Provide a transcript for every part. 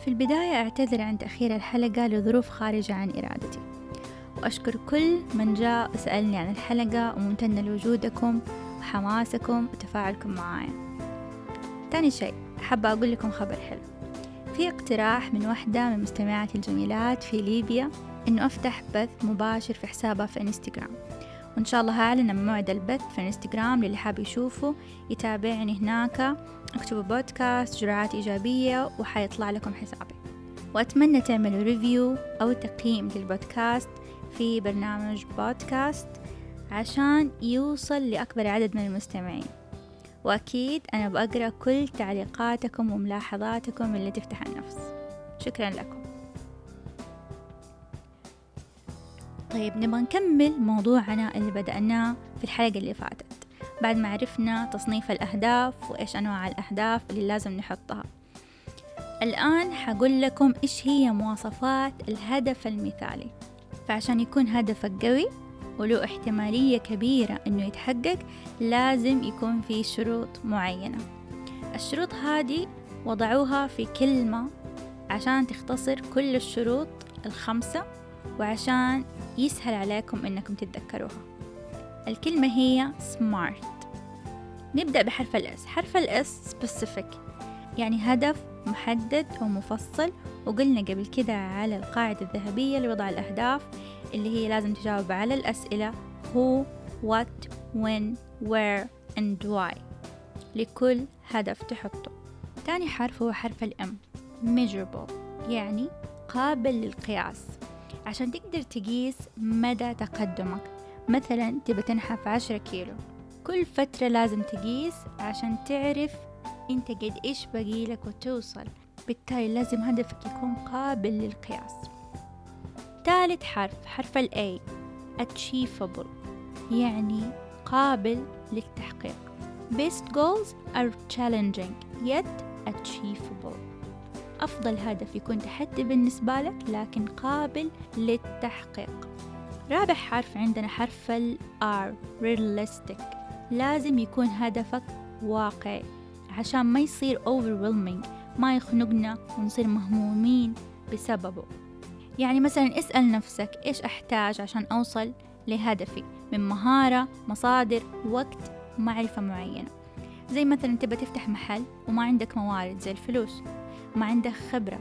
في البداية أعتذر عن تأخير الحلقة لظروف خارجة عن إرادتي. وأشكر كل من جاء وسألني عن الحلقة وممتنة لوجودكم وحماسكم وتفاعلكم معايا. تاني شيء حابة أقول لكم خبر حلو. في اقتراح من واحدة من مستمعاتي الجميلات في ليبيا إنه أفتح بث مباشر في حسابها في إنستغرام. وإن شاء الله هعلن موعد البث في انستغرام للي حاب يشوفه. يتابعني هناك اكتبوا بودكاست جرعات إيجابية وحيطلع لكم حسابي. وأتمنى تعملوا ريفيو أو تقييم للبودكاست في برنامج بودكاست عشان يوصل لأكبر عدد من المستمعين. وأكيد أنا بقرأ كل تعليقاتكم وملاحظاتكم اللي تفتح النفس. شكرا لكم. طيب نبغى نكمل موضوعنا اللي بدأناه في الحلقة اللي فاتت. بعد ما عرفنا تصنيف الأهداف وإيش أنواع الأهداف اللي لازم نحطها. الآن حقول لكم إيش هي مواصفات الهدف المثالي. فعشان يكون هدفك قوي وله احتمالية كبيرة إنه يتحقق لازم يكون في شروط معينة. الشروط هذه وضعوها في كلمة عشان تختصر كل الشروط الخمسة وعشان يسهل عليكم إنكم تتذكروها. الكلمة هي smart. نبدأ بحرف الإس حرف الإس specific. يعني هدف محدد ومفصل. وقلنا قبل كده على القاعدة الذهبية لوضع الأهداف اللي هي لازم تجاوب على الأسئلة who, what, when, where and why. لكل هدف تحطه. تاني حرف هو حرف الأم measurable. يعني قابل للقياس. عشان تقدر تقيس مدى تقدمك. مثلا تبى تنحف عشرة كيلو. كل فترة لازم تقيس عشان تعرف أنت قد إيش بقيلك وتوصل. بالتالي لازم هدفك يكون قابل للقياس. ثالث حرف حرف ال A achievable يعني قابل للتحقيق. Best goals are challenging yet achievable. أفضل هدف يكون تحدي بالنسبة لك لكن قابل للتحقيق. رابع حرف عندنا حرف ال R realistic. لازم يكون هدفك واقعي عشان ما يصير overwhelming ما يخنقنا ونصير مهمومين بسببه. يعني مثلا اسأل نفسك إيش أحتاج عشان أوصل لهدفي؟ من مهارة مصادر وقت معرفة معينة. زي مثلا تبى تفتح محل وما عندك موارد زي الفلوس. ما عندك خبرة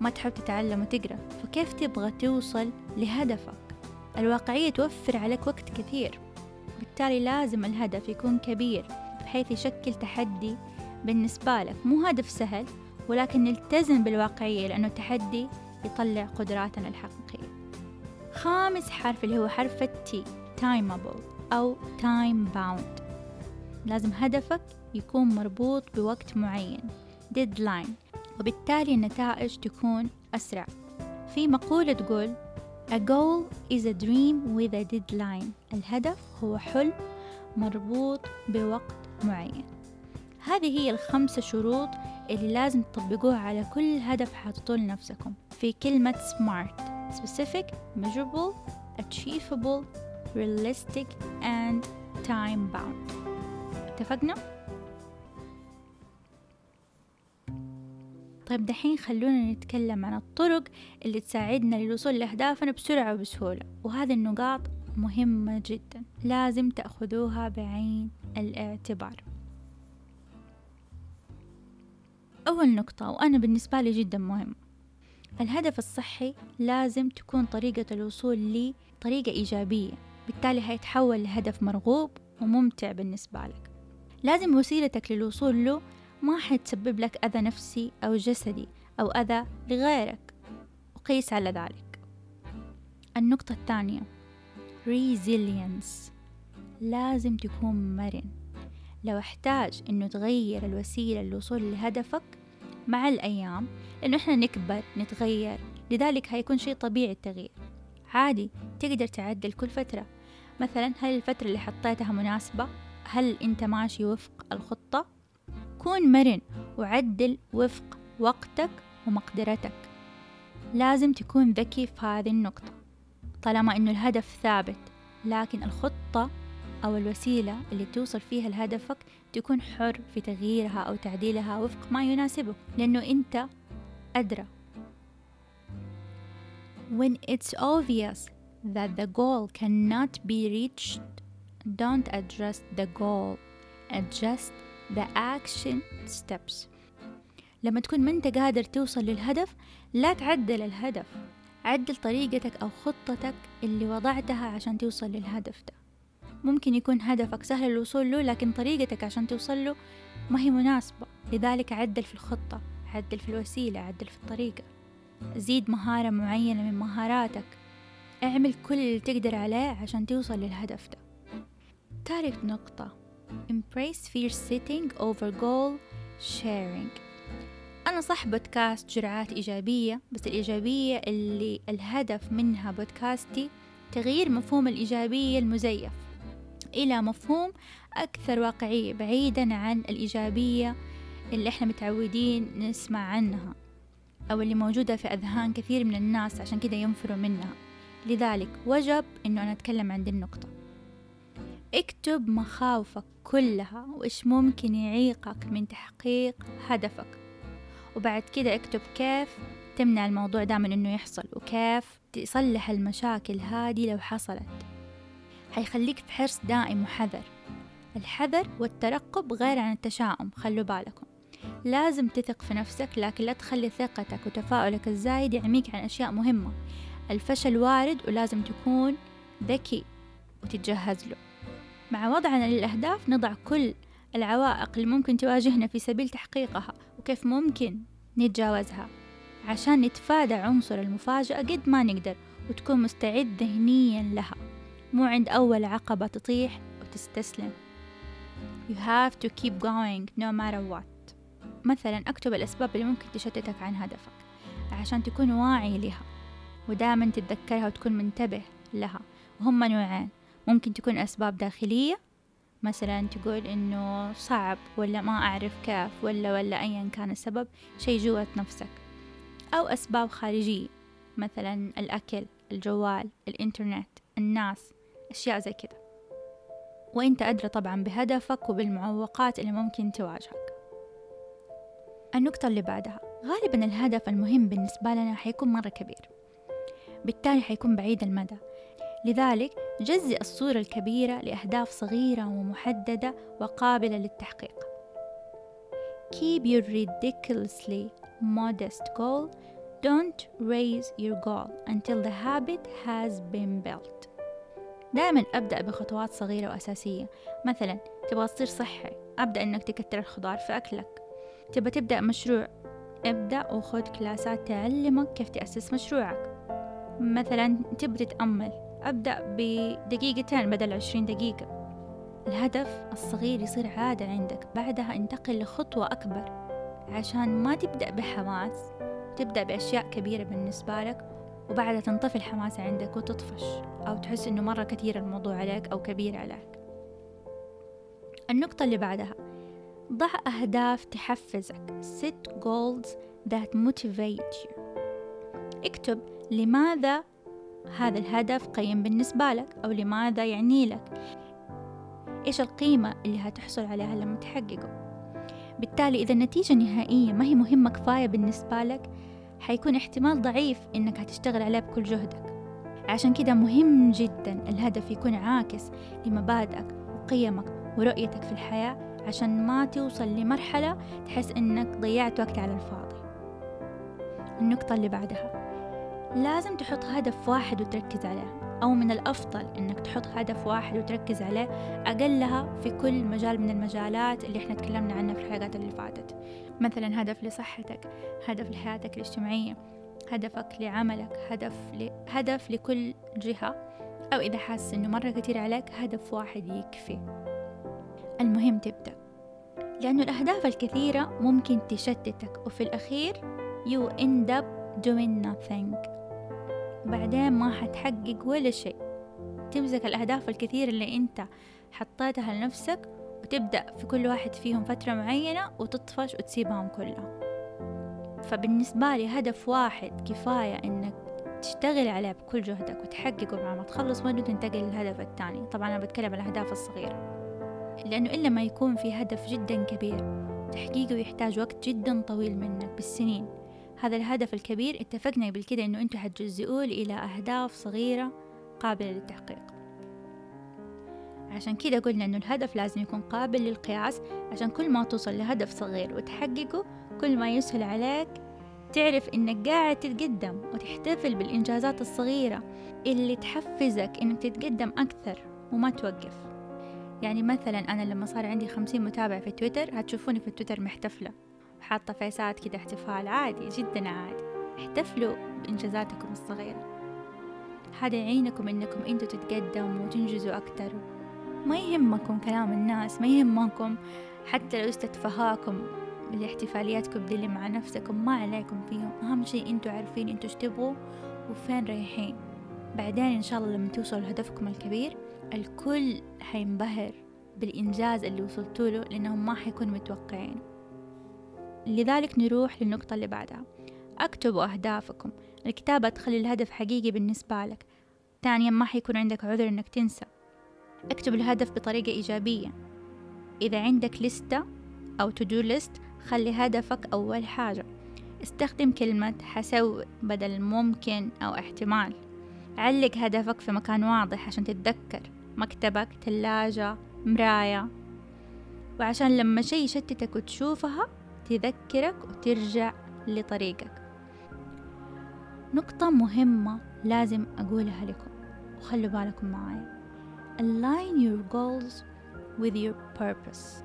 ما تحب تتعلم وتقرأ فكيف تبغى توصل لهدفك؟ الواقعية توفر عليك وقت كثير بالتالي لازم الهدف يكون كبير بحيث يشكل تحدي بالنسبة لك. مو هدف سهل ولكن نلتزم بالواقعية لأنه التحدي يطلع قدراتنا الحقيقية. خامس حرف اللي هو حرف التي timeable أو time bound. لازم هدفك يكون مربوط بوقت معين deadline. وبالتالي النتائج تكون أسرع. في مقولة تقول A goal is a dream with a deadline. الهدف هو حلم مربوط بوقت معين. هذه هي الخمسة شروط اللي لازم تطبقوها على كل هدف حاططوه لنفسكم. في كلمة smart specific, measurable, achievable, realistic and time bound اتفقنا؟ طيب دحين خلونا نتكلم عن الطرق اللي تساعدنا للوصول لأهدافنا بسرعة وبسهولة وهذه النقاط مهمة جدا لازم تأخذوها بعين الاعتبار. أول نقطة وأنا بالنسبة لي جدا مهم الهدف الصحي لازم تكون طريقة الوصول لي طريقة إيجابية بالتالي هيتحول لهدف مرغوب وممتع بالنسبة لك. لازم وسيلتك للوصول له ما حتسبب لك أذى نفسي أو جسدي أو أذى لغيرك. وقيس على ذلك. النقطة الثانية. Resilience. لازم تكون مرن. لو احتاج إنه تغير الوسيلة للوصول لهدفك مع الأيام لأنه إحنا نكبر نتغير لذلك هيكون شيء طبيعي التغيير. عادي تقدر تعدل كل فترة. مثلا هل الفترة اللي حطيتها مناسبة؟ هل أنت ماشي وفق الخطة؟ كون مرن. وعدل وفق وقتك ومقدرتك. لازم تكون ذكي في هذه النقطة. طالما أنه الهدف ثابت لكن الخطة أو الوسيلة اللي توصل فيها لهدفك تكون حر في تغييرها أو تعديلها وفق ما يناسبك لأنه أنت أدرى. When it's obvious that the goal cannot be reached don't adjust the goal. Adjust the action steps. لما تكون ما انت قادر توصل للهدف لا تعدل الهدف. عدل طريقتك أو خطتك اللي وضعتها عشان توصل للهدف ده. ممكن يكون هدفك سهل الوصول له لكن طريقتك عشان توصل له ما هي مناسبة. لذلك عدل في الخطة عدل في الوسيلة عدل في الطريقة. زيد مهارة معينة من مهاراتك. اعمل كل اللي تقدر عليه عشان توصل للهدف ده. ثالث نقطة. Embrace fear setting over goal sharing. أنا صح بودكاست جرعات إيجابية بس الإيجابية اللي الهدف منها بودكاستي تغيير مفهوم الإيجابية المزيف إلى مفهوم أكثر واقعية بعيدا عن الإيجابية اللي إحنا متعودين نسمع عنها أو اللي موجودة في أذهان كثير من الناس عشان كده ينفروا منها. لذلك وجب إنه أنا أتكلم عن دي النقطة. اكتب مخاوفك كلها وإيش ممكن يعيقك من تحقيق هدفك. وبعد كده اكتب كيف تمنع الموضوع ده من إنه يحصل وكيف تصلح المشاكل هذه لو حصلت. حيخليك في حرص دائم وحذر. الحذر والترقب غير عن التشاؤم خلوا بالكم. لازم تثق في نفسك لكن لا تخلي ثقتك وتفاؤلك الزايد يعميك عن أشياء مهمة. الفشل وارد ولازم تكون ذكي وتتجهز له. مع وضعنا للأهداف نضع كل العوائق اللي ممكن تواجهنا في سبيل تحقيقها وكيف ممكن نتجاوزها عشان نتفادى عنصر المفاجأة قد ما نقدر وتكون مستعد ذهنيا لها. مو عند أول عقبة تطيح وتستسلم. You have to keep going no matter what. مثلا اكتب الأسباب اللي ممكن تشتتك عن هدفك عشان تكون واعي لها ودائما تتذكرها وتكون منتبه لها. وهم نوعين ممكن تكون أسباب داخلية. مثلا تقول إنه صعب ولا ما أعرف كيف ولا ولا أيا كان السبب شي جوة نفسك. أو أسباب خارجية مثلا الأكل الجوال الإنترنت الناس أشياء زي كده. وإنت أدرى طبعا بهدفك وبالمعوقات اللي ممكن تواجهك. النقطة اللي بعدها غالبا الهدف المهم بالنسبة لنا حيكون مرة كبير. بالتالي حيكون بعيد المدى. لذلك جزئ الصورة الكبيرة لأهداف صغيرة ومحددة وقابلة للتحقيق. Keep your ridiculously modest goal. Don't raise your goal until the habit has been built. دائما أبدأ بخطوات صغيرة وأساسية. مثلا تبغى تصير صحي. أبدأ إنك تكتر الخضار في أكلك. تبغى تبدأ مشروع. ابدأ وخذ كلاسات تعلمك كيف تأسس مشروعك. مثلا تبغى تتأمل. أبدأ بدقيقتين بدل عشرين دقيقة. الهدف الصغير يصير عادة عندك بعدها انتقل لخطوة أكبر. عشان ما تبدأ بحماس تبدأ بأشياء كبيرة بالنسبة لك وبعدها تنطفي الحماس عندك وتطفش أو تحس إنه مرة كثير الموضوع عليك أو كبير عليك. النقطة اللي بعدها ضع أهداف تحفزك. Set goals that motivate you. اكتب لماذا هذا الهدف قيم بالنسبة لك أو لماذا يعني لك؟ إيش القيمة اللي هتحصل عليها لما تحققه؟ بالتالي إذا النتيجة النهائية ما هي مهمة كفاية بالنسبة لك حيكون احتمال ضعيف إنك هتشتغل عليه بكل جهدك. عشان كده مهم جدا الهدف يكون عاكس لمبادئك وقيمك ورؤيتك في الحياة عشان ما توصل لمرحلة تحس إنك ضيعت وقت على الفاضي. النقطة اللي بعدها. لازم تحط هدف واحد وتركز عليه أو من الأفضل إنك تحط هدف واحد وتركز عليه أقلها في كل مجال من المجالات اللي إحنا تكلمنا عنها في الحلقات اللي فاتت. مثلا هدف لصحتك هدف لحياتك الاجتماعية هدفك لعملك هدف ل... هدف لكل جهة أو إذا حاسس إنه مرة كتير عليك هدف واحد يكفي. المهم تبدأ لأنه الأهداف الكثيرة ممكن تشتتك وفي الأخير you end up doing nothing. بعدين ما حتحقق ولا شيء. تمسك الأهداف الكثير اللي أنت حطيتها لنفسك وتبدأ في كل واحد فيهم فترة معينة وتطفش وتسيبهم كلها. فبالنسبة لي هدف واحد كفاية إنك تشتغل عليه بكل جهدك وتحققه بعد ما تخلص منه تنتقل للهدف الثاني. طبعا أنا بتكلم عن الأهداف الصغيرة. لأنه إلا ما يكون في هدف جدا كبير تحقيقه يحتاج وقت جدا طويل منك بالسنين. هذا الهدف الكبير. اتفقنا قبل كده إنه أنتوا حتجزئوه إلى أهداف صغيرة قابلة للتحقيق. عشان كده قلنا إنه الهدف لازم يكون قابل للقياس عشان كل ما توصل لهدف صغير وتحققه كل ما يسهل عليك تعرف إنك قاعد تتقدم وتحتفل بالإنجازات الصغيرة اللي تحفزك إنك تتقدم أكثر وما توقف. يعني مثلا أنا لما صار عندي خمسين متابع في تويتر هتشوفوني في تويتر محتفلة. وحاطة فيسات كده احتفال عادي جدا عادي. احتفلوا بإنجازاتكم الصغيرة. هذا يعينكم إنكم أنتوا تتقدموا وتنجزوا أكتر. ما يهمكم كلام الناس ما يهمكم حتى لو استتفهاكم بالاحتفالياتكم دي مع نفسكم ما عليكم فيهم. أهم شيء أنتوا عارفين أنتوا إيش تبغوا وفين رايحين. بعدين إن شاء الله لما توصلوا لهدفكم الكبير الكل حينبهر بالإنجاز اللي وصلتوا له لأنهم ما حيكونوا متوقعين. لذلك نروح للنقطة اللي بعدها. اكتبوا أهدافكم. الكتابة تخلي الهدف حقيقي بالنسبة لك. ثانيا ما حيكون عندك عذر إنك تنسى. اكتب الهدف بطريقة إيجابية. إذا عندك لستة أو do list خلي هدفك أول حاجة. استخدم كلمة حسوي بدل ممكن أو احتمال. علق هدفك في مكان واضح عشان تتذكر. مكتبك تلاجة مراية. وعشان لما شي يشتتك وتشوفها تذكرك وترجع لطريقك. نقطة مهمة لازم أقولها لكم وخلوا بالكم معايا align your goals with your purpose.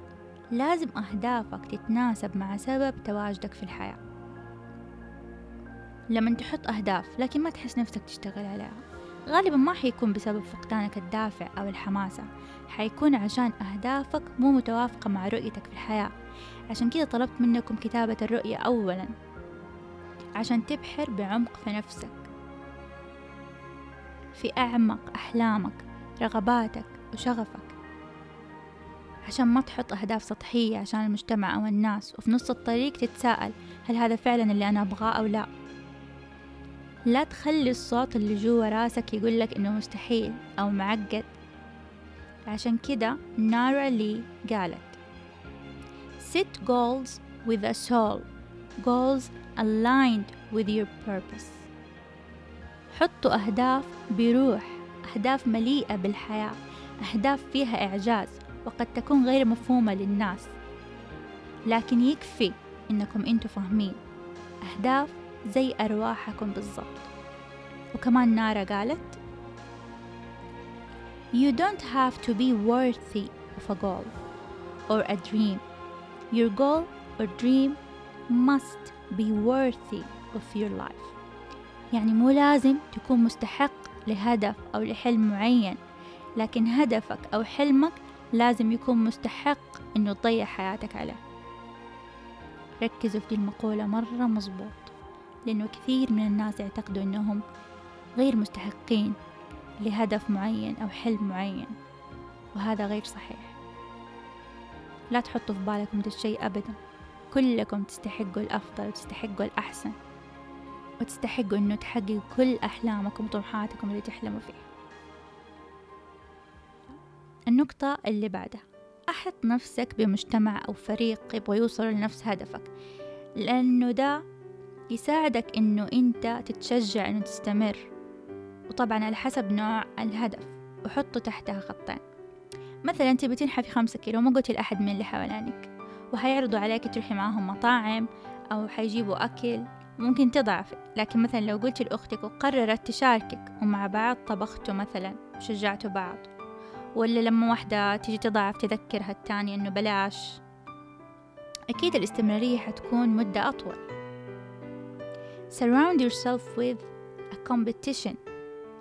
لازم أهدافك تتناسب مع سبب تواجدك في الحياة. لما تحط أهداف لكن ما تحس نفسك تشتغل عليها. غالبا ما حيكون بسبب فقدانك الدافع أو الحماسة. حيكون عشان أهدافك مو متوافقة مع رؤيتك في الحياة. عشان كده طلبت منكم كتابة الرؤية أولا. عشان تبحر بعمق في نفسك. في أعمق أحلامك رغباتك وشغفك. عشان ما تحط أهداف سطحية عشان المجتمع أو الناس وفي نص الطريق تتساءل هل هذا فعلا اللي أنا أبغاه أو لا. لا تخلي الصوت اللي جوا راسك يقولك إنه مستحيل أو معقد. عشان كده نارا لي قالت Set goals with a soul goals aligned with your purpose. حطوا أهداف بروح أهداف مليئة بالحياة أهداف فيها إعجاز وقد تكون غير مفهومة للناس. لكن يكفي إنكم أنتوا فاهمين. أهداف زي أرواحكم بالضبط وكمان نارا قالت You don't have to be worthy of a goal or a dream. Your goal or dream must be worthy of your life. يعني مو لازم تكون مستحق لهدف أو لحلم معين لكن هدفك أو حلمك لازم يكون مستحق إنه تضيع حياتك عليه ركزوا في المقولة مرة مظبوط لأنه كثير من الناس يعتقدوا إنهم غير مستحقين لهدف معين أو حلم معين وهذا غير صحيح. لا تحطوا في بالكم ده الشيء أبدا. كلكم تستحقوا الأفضل وتستحقوا الأحسن وتستحقوا إنه تحققوا كل أحلامكم وطموحاتكم اللي تحلموا فيها. النقطة اللي بعدها. أحط نفسك بمجتمع أو فريق يبغى يوصل لنفس هدفك لأنه ده يساعدك إنه أنت تتشجع إنه تستمر. وطبعا على حسب نوع الهدف وحطوا تحتها خطين. مثلا أنت بتنحفي خمسة كيلو ما قلتي لأحد من اللي حوالينك. وحيعرضوا عليك تروحي معاهم مطاعم أو حيجيبوا أكل. ممكن تضعفي لكن مثلا لو قلتي لأختك وقررت تشاركك ومع بعض طبختوا مثلا وشجعتوا بعض. ولا لما واحدة تيجي تضعف تذكرها التانية إنه بلاش. أكيد الاستمرارية حتكون مدة أطول. Surround yourself with a competition.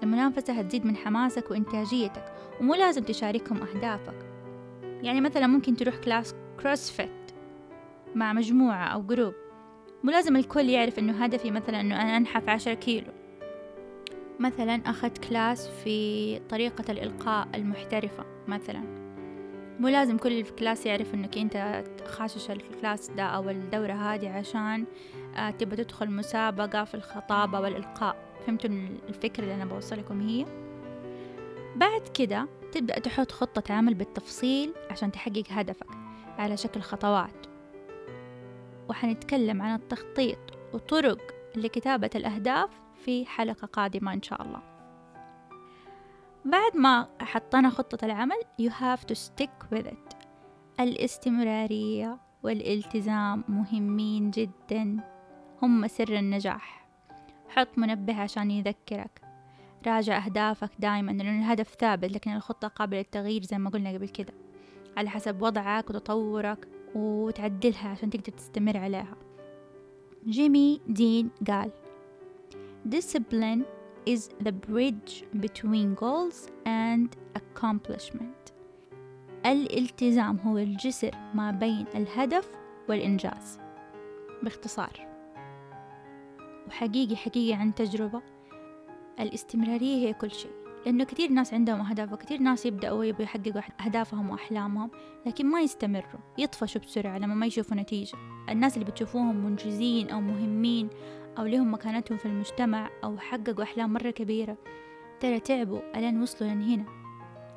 المنافسة هتزيد من حماسك وإنتاجيتك ومو لازم تشاركهم أهدافك. يعني مثلا ممكن تروح class CrossFit مع مجموعة أو group مو لازم الكل يعرف إنه هدفي مثلا إنه أنا أنحف عشر كيلو. مثلا أخذت class في طريقة الإلقاء المحترفة مثلا. مو لازم كل ال class يعرف إنك أنت خاشش ال class ده أو الدورة هذه عشان تبى تدخل مسابقة في الخطابة والإلقاء. فهمتوا الفكرة اللي أنا بوصلكم هي؟ بعد كده تبدأ تحط خطة عمل بالتفصيل عشان تحقق هدفك على شكل خطوات. وحنتكلم عن التخطيط وطرق لكتابة الأهداف في حلقة قادمة إن شاء الله. بعد ما حطينا خطة العمل you have to stick with it. الاستمرارية والالتزام مهمين جدا. هم سر النجاح. حط منبه عشان يذكرك. راجع أهدافك دائما لأن الهدف ثابت لكن الخطة قابلة للتغيير زي ما قلنا قبل كده. على حسب وضعك وتطورك وتعدلها عشان تقدر تستمر عليها. جيمي دين قال Discipline is the bridge between goals and accomplishment. الالتزام هو الجسر ما بين الهدف والإنجاز. باختصار. وحقيقي حقيقي عن تجربة. الاستمرارية هي كل شيء. لأنه كثير ناس عندهم أهداف وكثير ناس يبدأوا يبغوا يحققوا أهدافهم وأحلامهم لكن ما يستمروا يطفشوا بسرعة لما ما يشوفوا نتيجة. الناس اللي بتشوفوهم منجزين أو مهمين أو لهم مكانتهم في المجتمع أو حققوا أحلام مرة كبيرة ترى تعبوا ألين وصلوا لهنا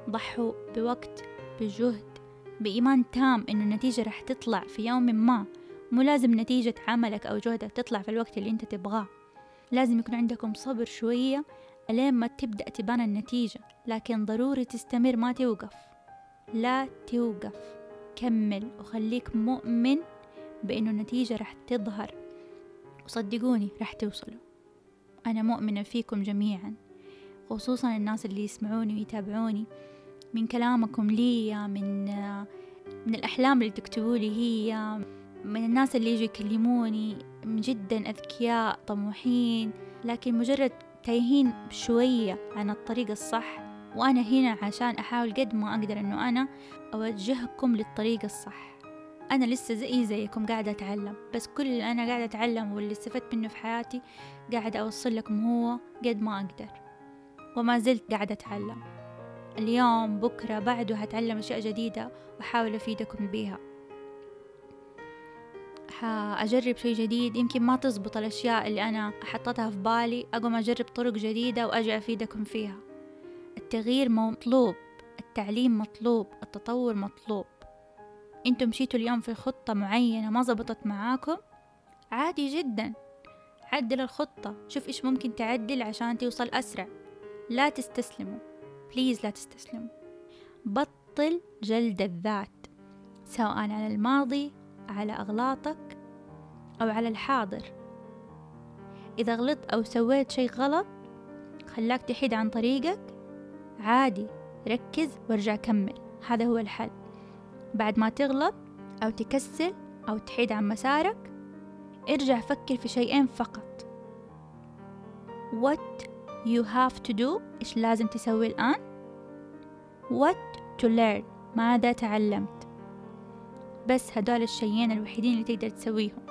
ضحوا بوقت بجهد بإيمان تام إنه النتيجة رح تطلع في يوم ما. مو لازم نتيجة عملك أو جهدك تطلع في الوقت اللي أنت تبغاه. لازم يكون عندكم صبر شوية ألين ما تبدأ تبان النتيجة لكن ضروري تستمر ما توقف. لا توقف. كمل وخليك مؤمن بأنه النتيجة رح تظهر. وصدقوني رح توصلوا. أنا مؤمنة فيكم جميعا خصوصا الناس اللي يسمعوني ويتابعوني. من كلامكم لي من من الأحلام اللي تكتبوا لي هي من الناس اللي يجوا يكلموني جدا أذكياء طموحين لكن مجرد تايهين شوية عن الطريق الصح. وأنا هنا عشان أحاول قد ما أقدر أنه أنا أوجهكم للطريق الصح. أنا لسه زي زيكم قاعدة أتعلم. بس كل اللي أنا قاعدة أتعلم واللي استفدت منه في حياتي قاعدة أوصل لكم هو قد ما أقدر. وما زلت قاعدة أتعلم. اليوم بكرة بعده هتعلم أشياء جديدة وأحاول أفيدكم بيها. حأجرب شيء جديد يمكن ما تزبط الأشياء اللي أنا حطيتها في بالي. أقوم أجرب طرق جديدة وأجي أفيدكم فيها. التغيير مطلوب التعليم مطلوب التطور مطلوب. أنتم مشيتوا اليوم في خطة معينة ما زبطت معاكم؟ عادي جدا. عدل الخطة شوف إيش ممكن تعدل عشان توصل أسرع. لا تستسلموا. بليز لا تستسلموا. بطل جلد الذات سواء على الماضي على أغلاطك أو على الحاضر. إذا غلطت أو سويت شيء غلط خلاك تحيد عن طريقك. عادي ركز وارجع كمل. هذا هو الحل. بعد ما تغلط أو تكسل أو تحيد عن مسارك ارجع فكر في شيئين فقط. What you have to do إيش لازم تسوي الآن؟ What to learn ماذا تعلمت؟ بس هدول الشيئين الوحيدين اللي تقدر تسويهم.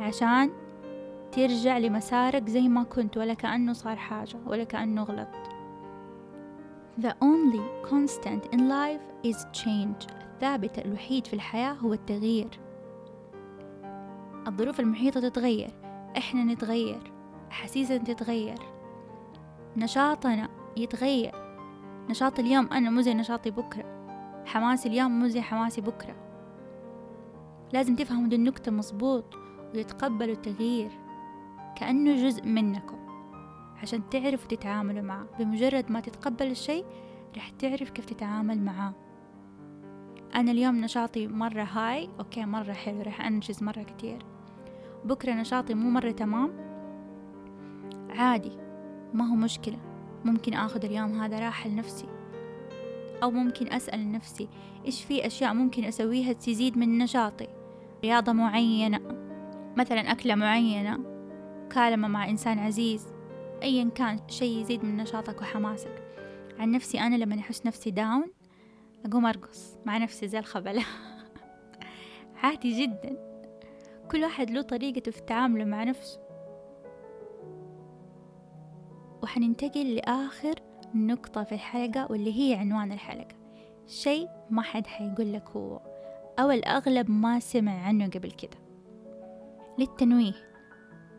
عشان ترجع لمسارك زي ما كنت ولا كأنه صار حاجة ولا كأنه غلط. The only constant in life is change. الثابت الوحيد في الحياة هو التغيير. الظروف المحيطة تتغير. إحنا نتغير. أحاسيسنا تتغير. نشاطنا يتغير. نشاط اليوم أنا مو زي نشاطي بكرة. حماسي اليوم مو زي حماسي بكرة. لازم تفهموا دي النكتة مظبوط وتتقبلوا التغيير. كأنه جزء منكم. عشان تعرفوا تتعاملوا معه. بمجرد ما تتقبل الشيء رح تعرف كيف تتعامل معاه أنا اليوم نشاطي مرة هاي أوكي مرة حلو رح أنجز مرة كتير. بكرة نشاطي مو مرة تمام؟ عادي ما هو مشكلة. ممكن أخذ اليوم هذا راحة لنفسي. أو ممكن أسأل نفسي إيش في أشياء ممكن أسويها تزيد من نشاطي؟ رياضة معينة مثلا أكلة معينة كالمة مع إنسان عزيز أيا كان شيء يزيد من نشاطك وحماسك. عن نفسي أنا لما أحس نفسي داون أقوم أرقص مع نفسي زي الخبلة. عادي جدا. كل واحد له طريقته في التعامل مع نفسه. وحننتقل لآخر نقطة في الحلقة واللي هي عنوان الحلقة. شيء ما حد حيقول لك هو. أو الأغلب ما سمع عنه قبل كده. للتنويه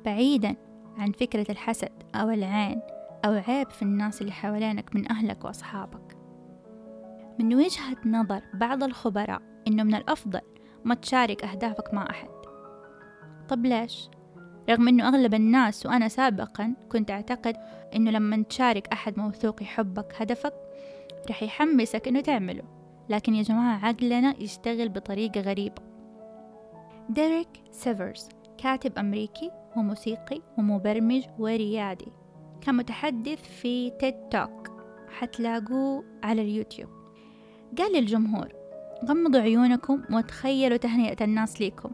بعيدا عن فكرة الحسد أو العين أو عيب في الناس اللي حوالينك من أهلك وأصحابك. من وجهة نظر بعض الخبراء إنه من الأفضل ما تشارك أهدافك مع أحد. طب ليش؟ رغم أنه أغلب الناس وأنا سابقا كنت أعتقد أنه لما تشارك أحد موثوق يحبك هدفك رح يحمسك أنه تعمله. لكن يا جماعة عقلنا يشتغل بطريقة غريبة. ديريك سيفرز كاتب أمريكي وموسيقي ومبرمج وريادي كان متحدث في تيد توك حتلاقوه على اليوتيوب. قال للجمهور غمضوا عيونكم وتخيلوا تهنئة الناس ليكم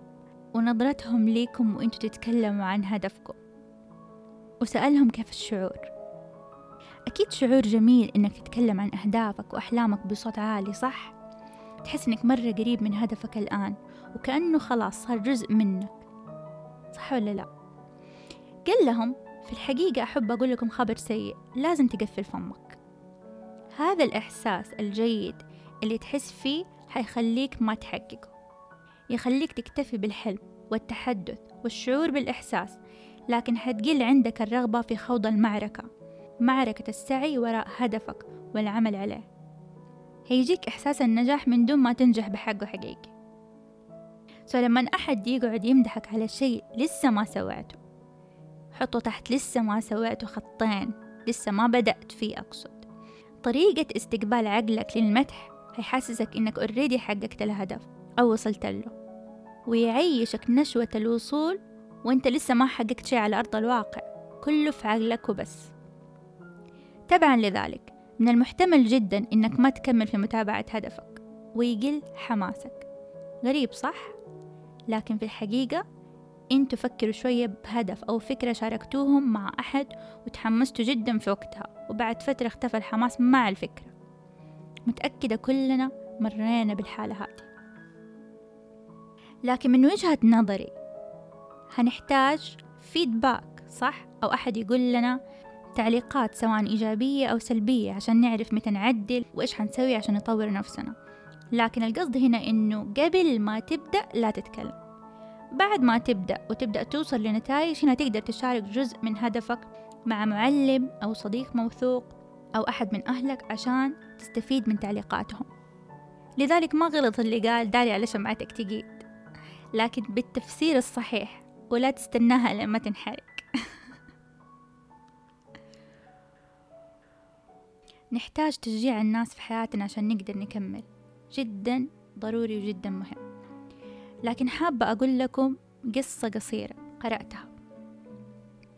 ونظرتهم ليكم وإنتوا تتكلموا عن هدفكم. وسألهم كيف الشعور؟ أكيد شعور جميل إنك تتكلم عن أهدافك وأحلامك بصوت عالي صح؟ تحس إنك مرة قريب من هدفك الآن وكأنه خلاص صار جزء منك صح ولا لا؟ قال لهم في الحقيقة أحب أقول لكم خبر سيء لازم تقفل فمك هذا الإحساس الجيد اللي تحس فيه حيخليك ما تحققه يخليك تكتفي بالحلم والتحدث والشعور بالإحساس لكن حتقل عندك الرغبة في خوض المعركة معركة السعي وراء هدفك والعمل عليه. هيجيك إحساس النجاح من دون ما تنجح بحقه حقيقي so لما أحد يقعد يمدحك على شيء لسه ما سويته. حطه تحت لسه ما سويته خطين لسه ما بدأت فيه أقصد. طريقة استقبال عقلك للمدح هيحسسك إنك already حققت الهدف أو وصلت له. ويعيشك نشوة الوصول وإنت لسه ما حققت شيء على أرض الواقع كله في عقلك وبس. تبعا لذلك. من المحتمل جدا إنك ما تكمل في متابعة هدفك. ويقل حماسك. غريب صح؟ لكن في الحقيقة إنتوا فكروا شوية بهدف أو فكرة شاركتوهم مع أحد وتحمستوا جدا في وقتها وبعد فترة اختفى الحماس مع الفكرة. متأكدة كلنا مرينا بالحالة هذه. لكن من وجهة نظري هنحتاج فيدباك صح؟ أو أحد يقول لنا تعليقات سواء إيجابية أو سلبية عشان نعرف متى نعدل وإيش حنسوي عشان نطور نفسنا. لكن القصد هنا إنه قبل ما تبدأ لا تتكلم. بعد ما تبدأ وتبدأ توصل لنتائج هنا تقدر تشارك جزء من هدفك مع معلم أو صديق موثوق أو أحد من أهلك عشان تستفيد من تعليقاتهم. لذلك ما غلط اللي قال داري على شمعتك تقيد لكن بالتفسير الصحيح ولا تستناها لما تنحرق. نحتاج تشجيع الناس في حياتنا عشان نقدر نكمل. جدا ضروري وجدا مهم. لكن حابة أقول لكم قصة قصيرة قرأتها.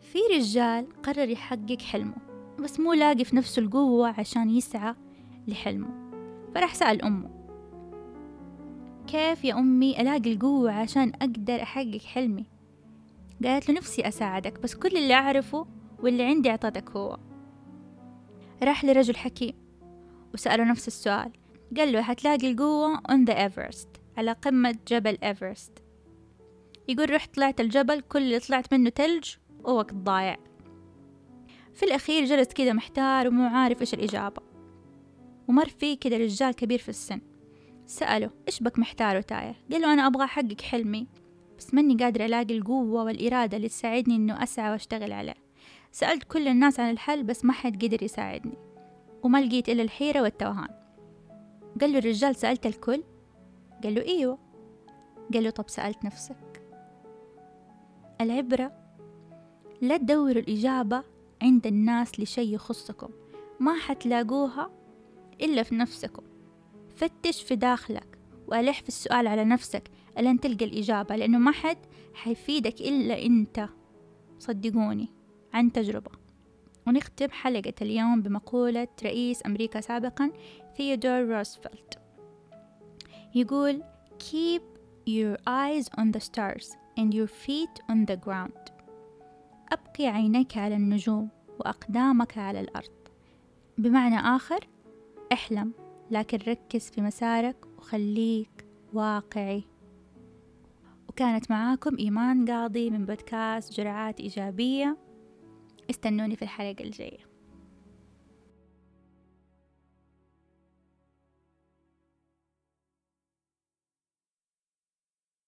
في رجال قرر يحقق حلمه بس مو لاقي في نفسه القوة عشان يسعى لحلمه. فراح سأل أمه كيف يا أمي ألاقي القوة عشان أقدر أحقق حلمي؟ قالت له نفسي أساعدك بس كل اللي أعرفه واللي عندي أعطتك هو. راح لرجل حكيم وسأله نفس السؤال. قال له هتلاقي القوة on the Everest على قمة جبل إيفرست يقول رحت طلعت الجبل كل اللي طلعت منه تلج ووقت ضايع. في الأخير جلس كده محتار ومو عارف إيش الإجابة. ومر فيه كده رجال كبير في السن. سأله إيش بك محتار وتايه؟ قال له أنا أبغى أحقق حلمي بس ماني قادر ألاقي القوة والإرادة اللي تساعدني إنه أسعى وأشتغل عليه. سألت كل الناس عن الحل بس ما حد قدر يساعدني وما لقيت إلا الحيرة والتوهان. قال له الرجال سألت الكل؟ قال له إيوه. قال له طب سألت نفسك. العبرة لا تدوروا الإجابة عند الناس لشي يخصكم ما حتلاقوها إلا في نفسكم. فتش في داخلك وألح في السؤال على نفسك ألين تلقى الإجابة لأنه ما حد حيفيدك إلا أنت. صدقوني. عن تجربة. ونختم حلقة اليوم بمقولة رئيس أمريكا سابقا ثيودور روزفلت يقول keep your eyes on the stars and your feet on the ground. أبقي عينيك على النجوم وأقدامك على الأرض. بمعنى آخر أحلم لكن ركز في مسارك وخليك واقعي. وكانت معاكم إيمان قاضي من بودكاست جرعات إيجابية. استنوني في الحلقة الجاية.